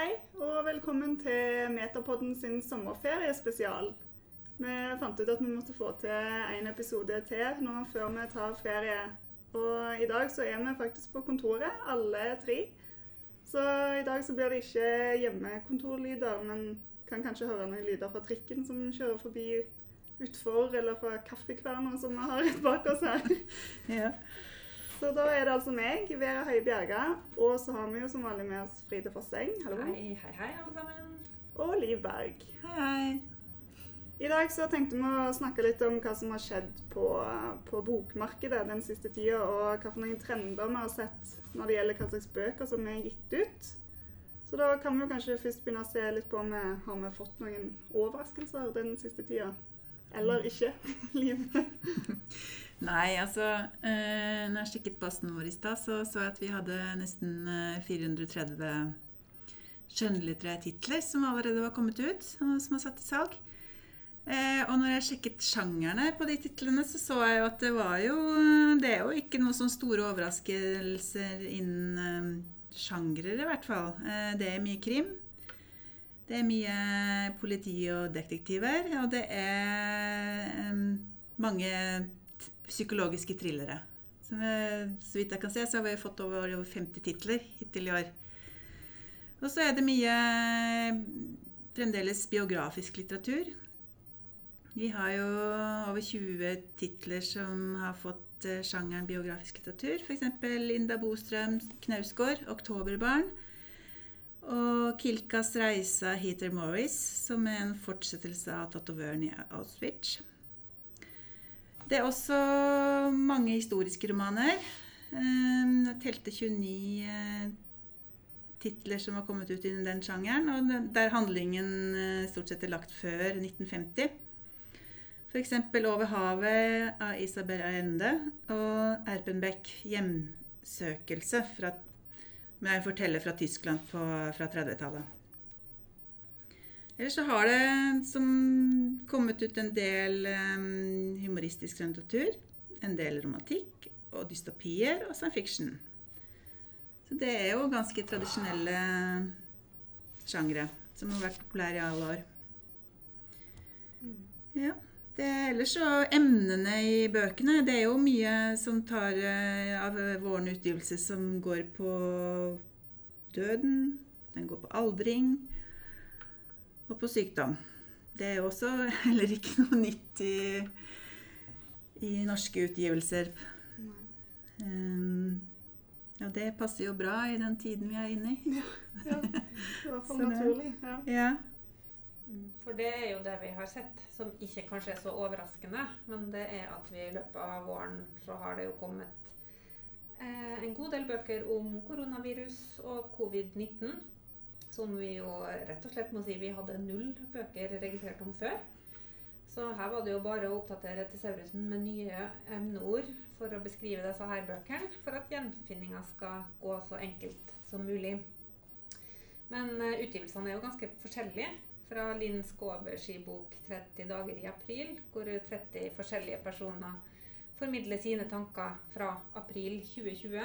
hei, og velkommen til Metapodden sin sommerferiespesial. Vi fant ut at vi måtte få til en episode til nå før vi tar ferie. Og i dag så er vi faktisk på kontoret, alle tre. Så i dag så blir det ikke hjemmekontorlyder, men kan kanskje høre noen lyder fra trikken som kjører forbi utfor, eller fra kaffekverna som vi har rett bak oss her. Ja. Så da er det altså meg, Vera Høie Bjerga, og så har vi jo som vanlig med oss Fride Fosseng, hallo, Hei, hei, hei, alle sammen. og Liv Berg. Hei, hei. I dag så tenkte vi å snakke litt om hva som har skjedd på, på bokmarkedet den siste tida, og hva for noen trender vi har sett når det gjelder hva slags bøker som er gitt ut. Så da kan vi jo kanskje først begynne å se litt på om vi har vi fått noen overraskelser den siste tida. Eller ikke. Liv. Nei, altså eh, Når jeg sjekket basen vår i stad, så så jeg at vi hadde nesten eh, 430 skjønnlitterære titler som allerede var kommet ut, og som var satt i salg. Eh, og når jeg sjekket sjangerne på de titlene, så så jeg jo at det var jo Det er jo ikke noe sånn store overraskelser innen eh, sjangrer, i hvert fall. Eh, det er mye krim. Det er mye politi og detektiver, og det er eh, mange psykologiske thrillere. Så, så vidt jeg kan se, så har vi fått over 50 titler hittil i år. Og så er det mye eh, fremdeles biografisk litteratur. Vi har jo over 20 titler som har fått eh, sjangeren biografisk litteratur. F.eks. Linda Bostrøm Knausgård, 'Oktoberbarn'. Og Kilkas reise av Heather Morris, som er en fortsettelse av tatovøren i Auschwitz. Det er også mange historiske romaner. Jeg telte 29 eh, titler som har kommet ut innen den sjangeren, og der handlingen eh, stort sett er lagt før 1950. F.eks. 'Over havet' av Isabel Allende og Erpenbeck 'Hjemsøkelse' fra, med en forteller fra Tyskland på, fra 30-tallet. Ellers så har det som kommet ut en del em, humoristisk skjønnlitteratur, en del romantikk og dystopier og science fiction. Så det er jo ganske tradisjonelle sjangre som har vært populære i alle år. Ja. Det, ellers så emnene i bøkene, det er jo mye som tar eh, av våren utgivelse som går på døden, den går på aldring og på sykdom. Det er jo også heller ikke noe nytt i, i norske utgivelser. Um, ja, det passer jo bra i den tiden vi er inne i. Ja, i hvert fall naturlig. Ja. Ja. Mm, For det er jo det vi har sett, som ikke kanskje er så overraskende. Men det er at vi i løpet av våren så har det jo kommet eh, en god del bøker om koronavirus og covid-19. Som vi jo rett og slett må si vi hadde null bøker registrert om før. Så her var det jo bare å oppdatere tesaurusen med nye emneord for å beskrive disse her bøkene, for at gjenfinninga skal gå så enkelt som mulig. Men eh, utgivelsene er jo ganske forskjellige. Fra Linn Skåbers bok 30 dager i april, hvor 30 forskjellige personer formidler sine tanker fra april 2020.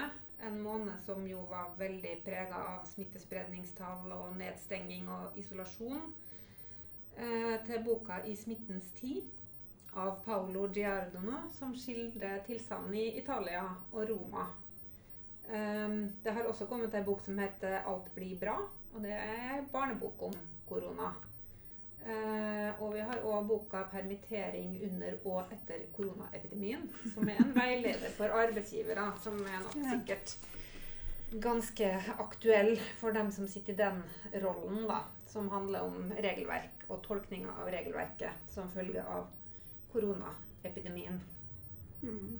En måned som jo var veldig prega av smittespredningstall og nedstenging og isolasjon. Eh, til boka 'I smittens tid' av Paolo Giardono, som skildrer tilstanden i Italia og Roma. Um, det har også kommet en bok som heter 'Alt blir bra', og det er barnebok om korona. Eh, og vi har òg boka 'Permittering under og etter koronaepidemien', som er en veileder for arbeidsgivere, som er nok sikkert ganske aktuell for dem som sitter i den rollen, da. Som handler om regelverk og tolkninga av regelverket som følge av koronaepidemien. Mm.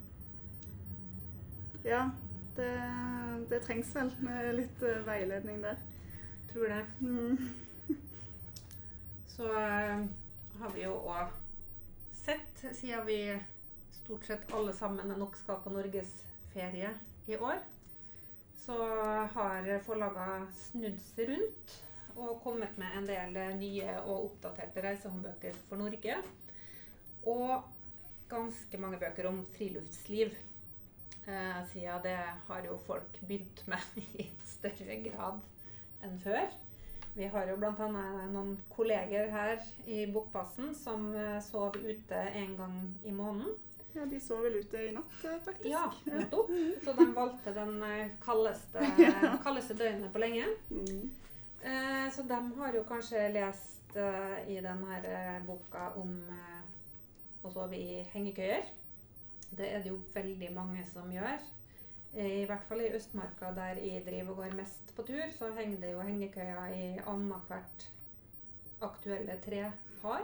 ja det, det trengs vel med litt eh, veiledning der. Tror det. Mm. Så eh, har vi jo òg sett, siden vi stort sett alle sammen nok skal på norgesferie i år, så har forlagene snudd seg rundt og kommet med en del nye og oppdaterte reisehåndbøker for Norge. Og ganske mange bøker om friluftsliv. Eh, siden det har jo folk begynt med i større grad enn før. Vi har jo bl.a. noen kolleger her i Bokpassen som sov ute en gang i måneden. Ja, de sov vel ute i natt, eh, faktisk. Ja, nettopp. Så de valgte den eh, kaldeste, kaldeste døgnet på lenge. Mm. Eh, så de har jo kanskje lest eh, i denne eh, boka om eh, å sove i hengekøyer. Det er det jo veldig mange som gjør. I hvert fall i Østmarka, der jeg driver og går mest på tur, så henger det jo hengekøyer i annethvert aktuelle trepar.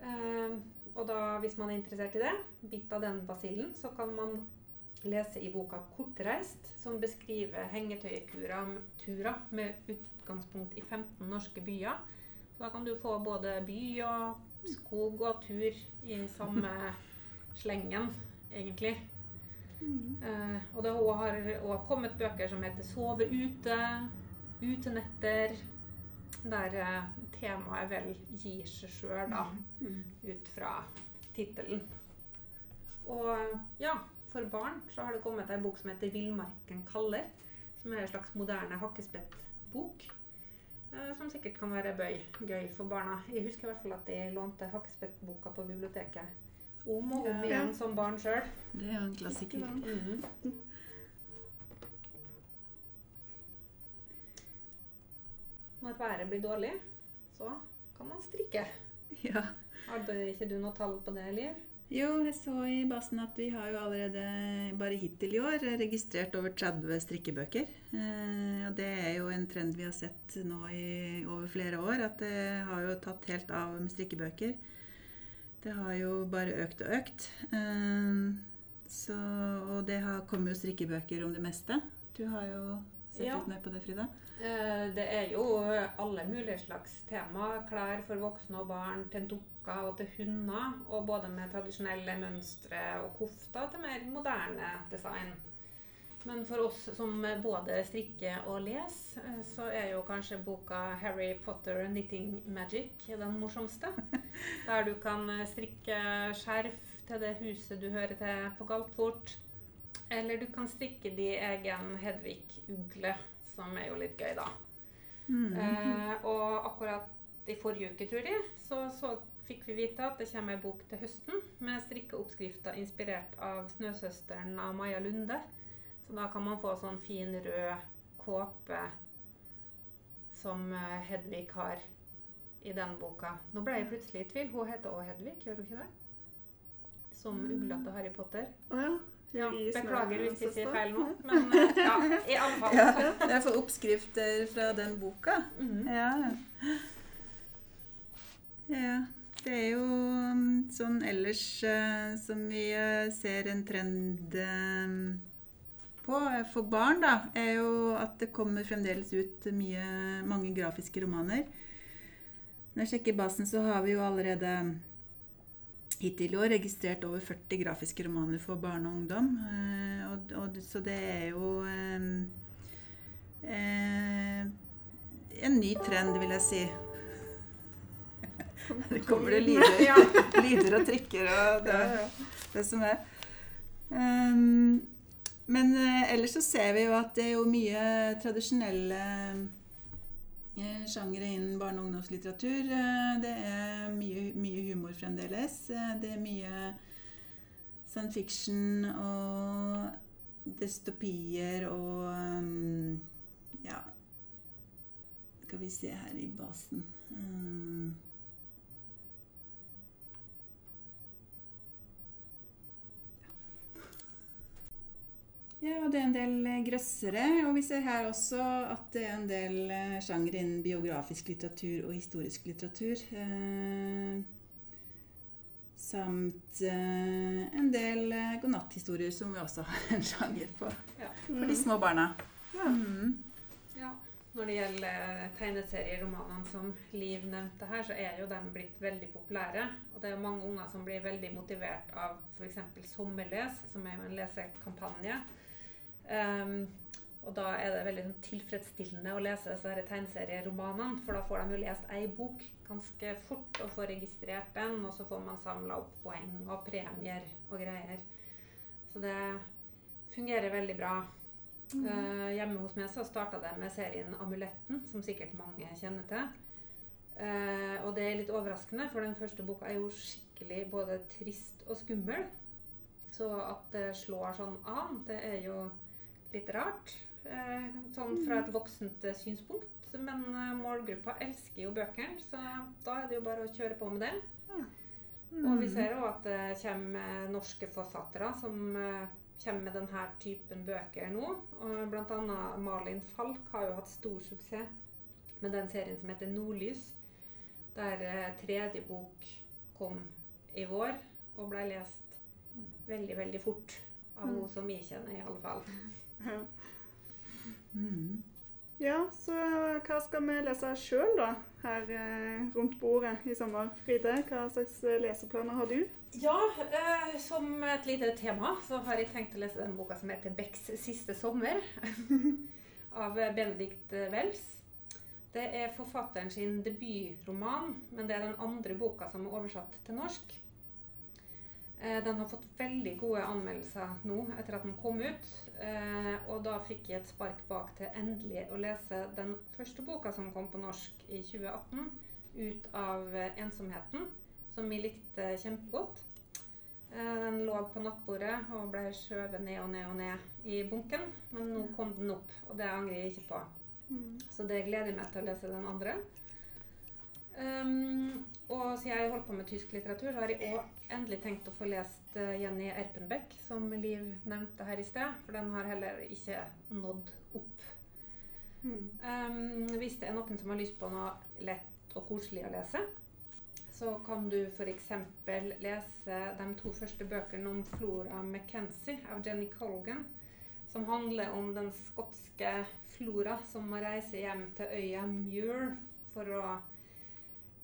Eh, og da, hvis man er interessert i det, bitt av den basillen, så kan man lese i boka 'Kortreist', som beskriver hengetøyturer turer med utgangspunkt i 15 norske byer. Så da kan du få både by og skog og tur i samme slengen, egentlig. Mm. Eh, og det har òg kommet bøker som heter 'Sove ute', 'Utenetter', der eh, temaet vel gir seg sjøl, da Mm. ut fra tittelen. Og ja, for barn så har det kommet ei bok som heter 'Villmarken kaller'. Som er en slags moderne hakkespettbok. Eh, som sikkert kan være bøy, gøy for barna. Jeg husker i hvert fall at jeg lånte hakkespettboka på biblioteket om og om Ja. igjen som barn sjøl. Det er jo en klassiker. Mhm. Når været blir dårlig, så kan man strikke. Ja. Hadde ikke du noe tall på det, Liv? Jo, jeg så i basen at vi har jo allerede bare hittil i år registrert over 30 strikkebøker. Eh, og det er jo en trend vi har sett nå i over flere år, at det har jo tatt helt av med strikkebøker. Det har jo bare økt og økt. Eh, så, og det har kommet jo strikkebøker om det meste. Du har jo sett Ja. litt mer på det, Frida? Eh, Det er jo alle mulige slags tema. Klær for voksne og barn, til dukker og til hunder. Og både med tradisjonelle mønstre og kofter til mer moderne design. Men for oss som både strikker og leser, eh, så er jo kanskje boka 'Harry Potter Knitting Magic' den morsomste. Der du kan eh, strikke skjerf til det huset du hører til på Galtvort. Eller du kan strikke de egen Hedvig-ugle, som er jo litt gøy, da. Mm. Eh, og akkurat i forrige uke, tror jeg, så, så fikk vi vite at det kommer ei bok til høsten med strikkeoppskrifter inspirert av 'Snøsøsteren' av Maja Lunde. Så da kan man få sånn fin rød kåpe som eh, Hedvig har i den boka. Nå ble jeg plutselig i tvil. Hun heter også Hedvig, gjør hun ikke det? Som ugla til Harry Potter. Å ja. Ja, beklager hvis jeg sier feil nå, men eh, ja, i alle fall. Ja, jeg får oppskrifter fra den boka. Mm. Ja. ja. Det er jo mm, sånn ellers eh, som vi eh, ser en trend på for barn, da, er jo at det kommer fremdeles ut mye, mange grafiske romaner. Når jeg sjekker basen, så har vi jo allerede hittil i år registrert over 40 grafiske romaner for barn og ungdom. Eh, og, og, så det er jo eh, eh, en ny trend, vil jeg si. Det kommer det lyder, lyder og trykker og det, det som er. Um, men eh, ellers så ser vi jo at det er jo mye tradisjonelle sjangere innen barne- og ungdomslitteratur. Eh, det er mye, mye humor fremdeles. Eh, det er mye science fiction og dystopier og um, Ja Skal vi se her i basen um, Ja, og det er en del eh, grøssere. Og vi ser her også at det er en del sjanger innen biografisk litteratur og historisk litteratur. Eh, samt eh, en del eh, godnatthistorier, som vi også har en sjanger på. For de små barna. Ja. Mm. Ja. Når det gjelder eh, tegneserieromanene som Liv nevnte her, så er jo de blitt veldig populære. Og det er jo mange unger som blir veldig motivert av f.eks. Sommerles, som er jo en lesekampanje. Ehm, og da er det veldig sånn, tilfredsstillende å lese disse tegneserieromanene, for da får de jo lest ei bok ganske fort og får registrert den, og så får man samla opp poeng og premier og greier. Så det fungerer veldig bra. Eh, hjemme hos meg så starta det med serien 'Amuletten', som sikkert mange kjenner til. Uh, og det er litt overraskende, for den første boka er jo skikkelig både trist og skummel. Så at det slår sånn an, det er jo litt rart. Eh, sånn fra et voksent eh, synspunkt. Men eh, målgruppa elsker jo bøkene, så da er det jo bare å kjøre på med det. Og vi ser òg at det kommer norske forfattere som kommer med denne typen bøker nå. Og blant annet Malin Falk har jo hatt stor suksess med den serien som heter 'Nordlys'. Der tredje bok kom i vår og ble lest veldig, veldig fort. Av Mm. hun som vi kjenner, i alle fall. Ja. Så hva skal vi lese sjøl, da? Her eh, rundt bordet i sommer. Fride, hva slags eh, leseplaner har du? Ja, eh, som et lite tema så har jeg tenkt å lese den boka som heter 'Becks siste sommer' av Benedikt Wells. Det er forfatteren sin debutroman, men det er den andre boka som er oversatt til norsk. Eh, Den har fått veldig gode anmeldelser nå etter at den kom ut. Eh, Og da fikk jeg et spark bak til endelig å lese den første boka som kom på norsk i 2018, ut av eh, ensomheten som vi likte kjempegodt. Den lå på nattbordet og ble skjøvet ned og ned og ned i bunken. Men nå kom den opp, og det angrer jeg ikke på. Mm. Så det gleder jeg meg til å lese den andre. Um, og siden jeg holdt på med tysk litteratur, så har jeg òg endelig tenkt å få lest eh, Jenny Erpenbeck, som Liv nevnte her i sted. For den har heller ikke nådd opp. Mm. Um, hvis det er noen som har lyst på noe lett og koselig å lese, så kan du f.eks. lese de to første bøkene om Flora McKenzie av Jenny Colgan. Som handler om den skotske Flora som må reise hjem til øya Muir for å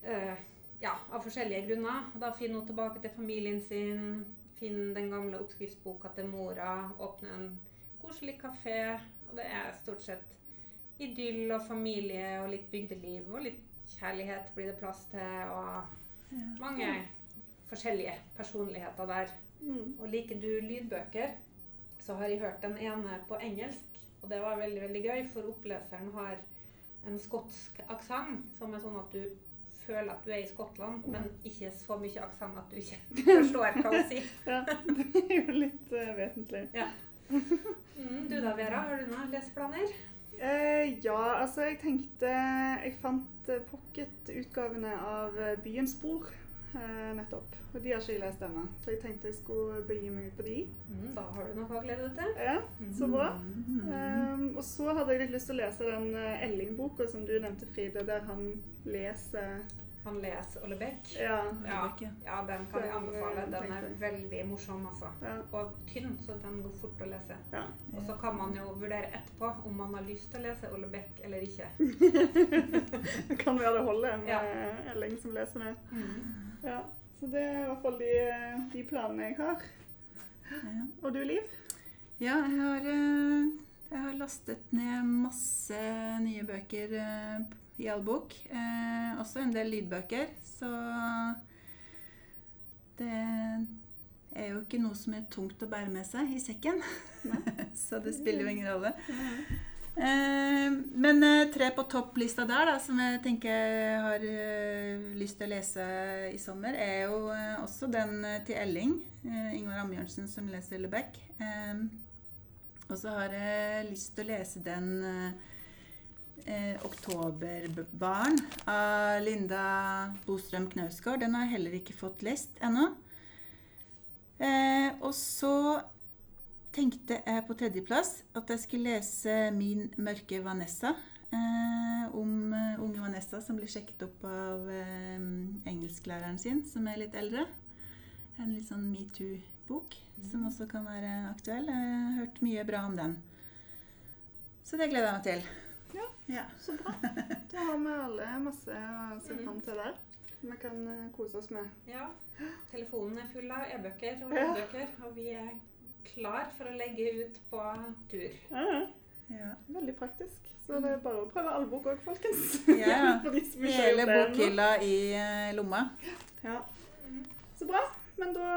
eh, Ja, av forskjellige grunner. Og da finner hun tilbake til familien sin, finner den gamle oppskriftsboka til mora, åpner en koselig kafé. Og det er stort sett idyll og familie og litt bygdeliv og litt kjærlighet blir det plass til. Og mange forskjellige personligheter der. Mm. Og liker du lydbøker, så har jeg hørt den ene på engelsk. Og det var veldig veldig gøy, for oppleseren har en skotsk aksent som er sånn at du føler at du er i Skottland, men ikke så mye aksent at du ikke forstår hva hun sier. Ja, det er jo litt uh, vesentlig. Mm, du da, Vera, har du noen leseplaner? Uh, ja, altså jeg tenkte Jeg fant eh, pocketutgavene av eh, Byens spor eh, nettopp. Og de har ikke jeg lest ennå, så jeg tenkte jeg skulle begi meg ut på de. Mm, da har du noe å glede deg til. Ja, så bra. Mm. Um, og så hadde jeg litt lyst til å lese den eh, Elling-boka som du nevnte, Fride, der han leser Han leser Ole Beck. Ja. Ja, ja. den kan jeg anbefale. eh, Den er veldig morsom, altså. ja, Og tynn, så den går fort å lese. ja. Og så kan man jo vurdere etterpå om man har lyst til å lese Ole Beck eller ikke. Kan være det holder med Ja. Elling som leser med. Mm. Ja. Så det er i hvert fall de, de planene jeg har. Ja. Og du, Liv? Ja, jeg har, eh, jeg har lastet ned masse nye bøker eh, i all bok. Eh, også en del lydbøker, så det er jo ikke noe som er tungt å bære med seg i sekken. så det spiller jo ingen rolle. Eh, men eh, tre på topplista der, da, som jeg tenker jeg har eh, lyst til å lese i sommer, er jo også den til Elling. Ingvar Ambjørnsen som leser Lebeck. Og så har jeg lyst til å lese den eh, 'Oktoberbarn' av Linda Bostrøm Knausgård. Den har jeg heller ikke fått lest ennå. Eh, og så tenkte jeg på tredjeplass at jeg skulle lese 'Min mørke Vanessa'. Eh, om eh, unge Vanessa som blir sjekket opp av eh, engelsklæreren sin, som er litt eldre. En litt sånn metoo-bok som også kan være aktuell. Jeg har hørt mye bra om den. Så det gleder jeg meg til. Ja. ja. Så bra. Da har vi alle masse å se Mhm. fram til der. Vi kan eh, kose oss med. Ja. Telefonen er full av e-bøker og Ja. lydbøker, og vi er klar for å legge ut på tur. Ja, ja. Veldig praktisk. Så det er bare å prøve albok òg, folkens. Ja. Hele bokhylla i eh, lomma. Ja. Så bra. Men da,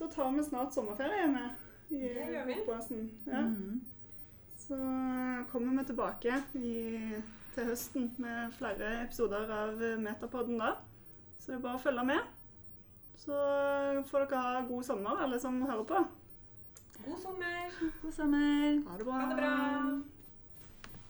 da tar vi snart sommerferie med i Bokbåsen. Ja. Mm. Så eh, kommer vi tilbake i, til høsten med flere episoder av eh, Metapodden da. Så det er bare å følge med. Så får dere ha god sommer, alle som hører på. God sommer. God sommer. Ha det bra. Ha det bra.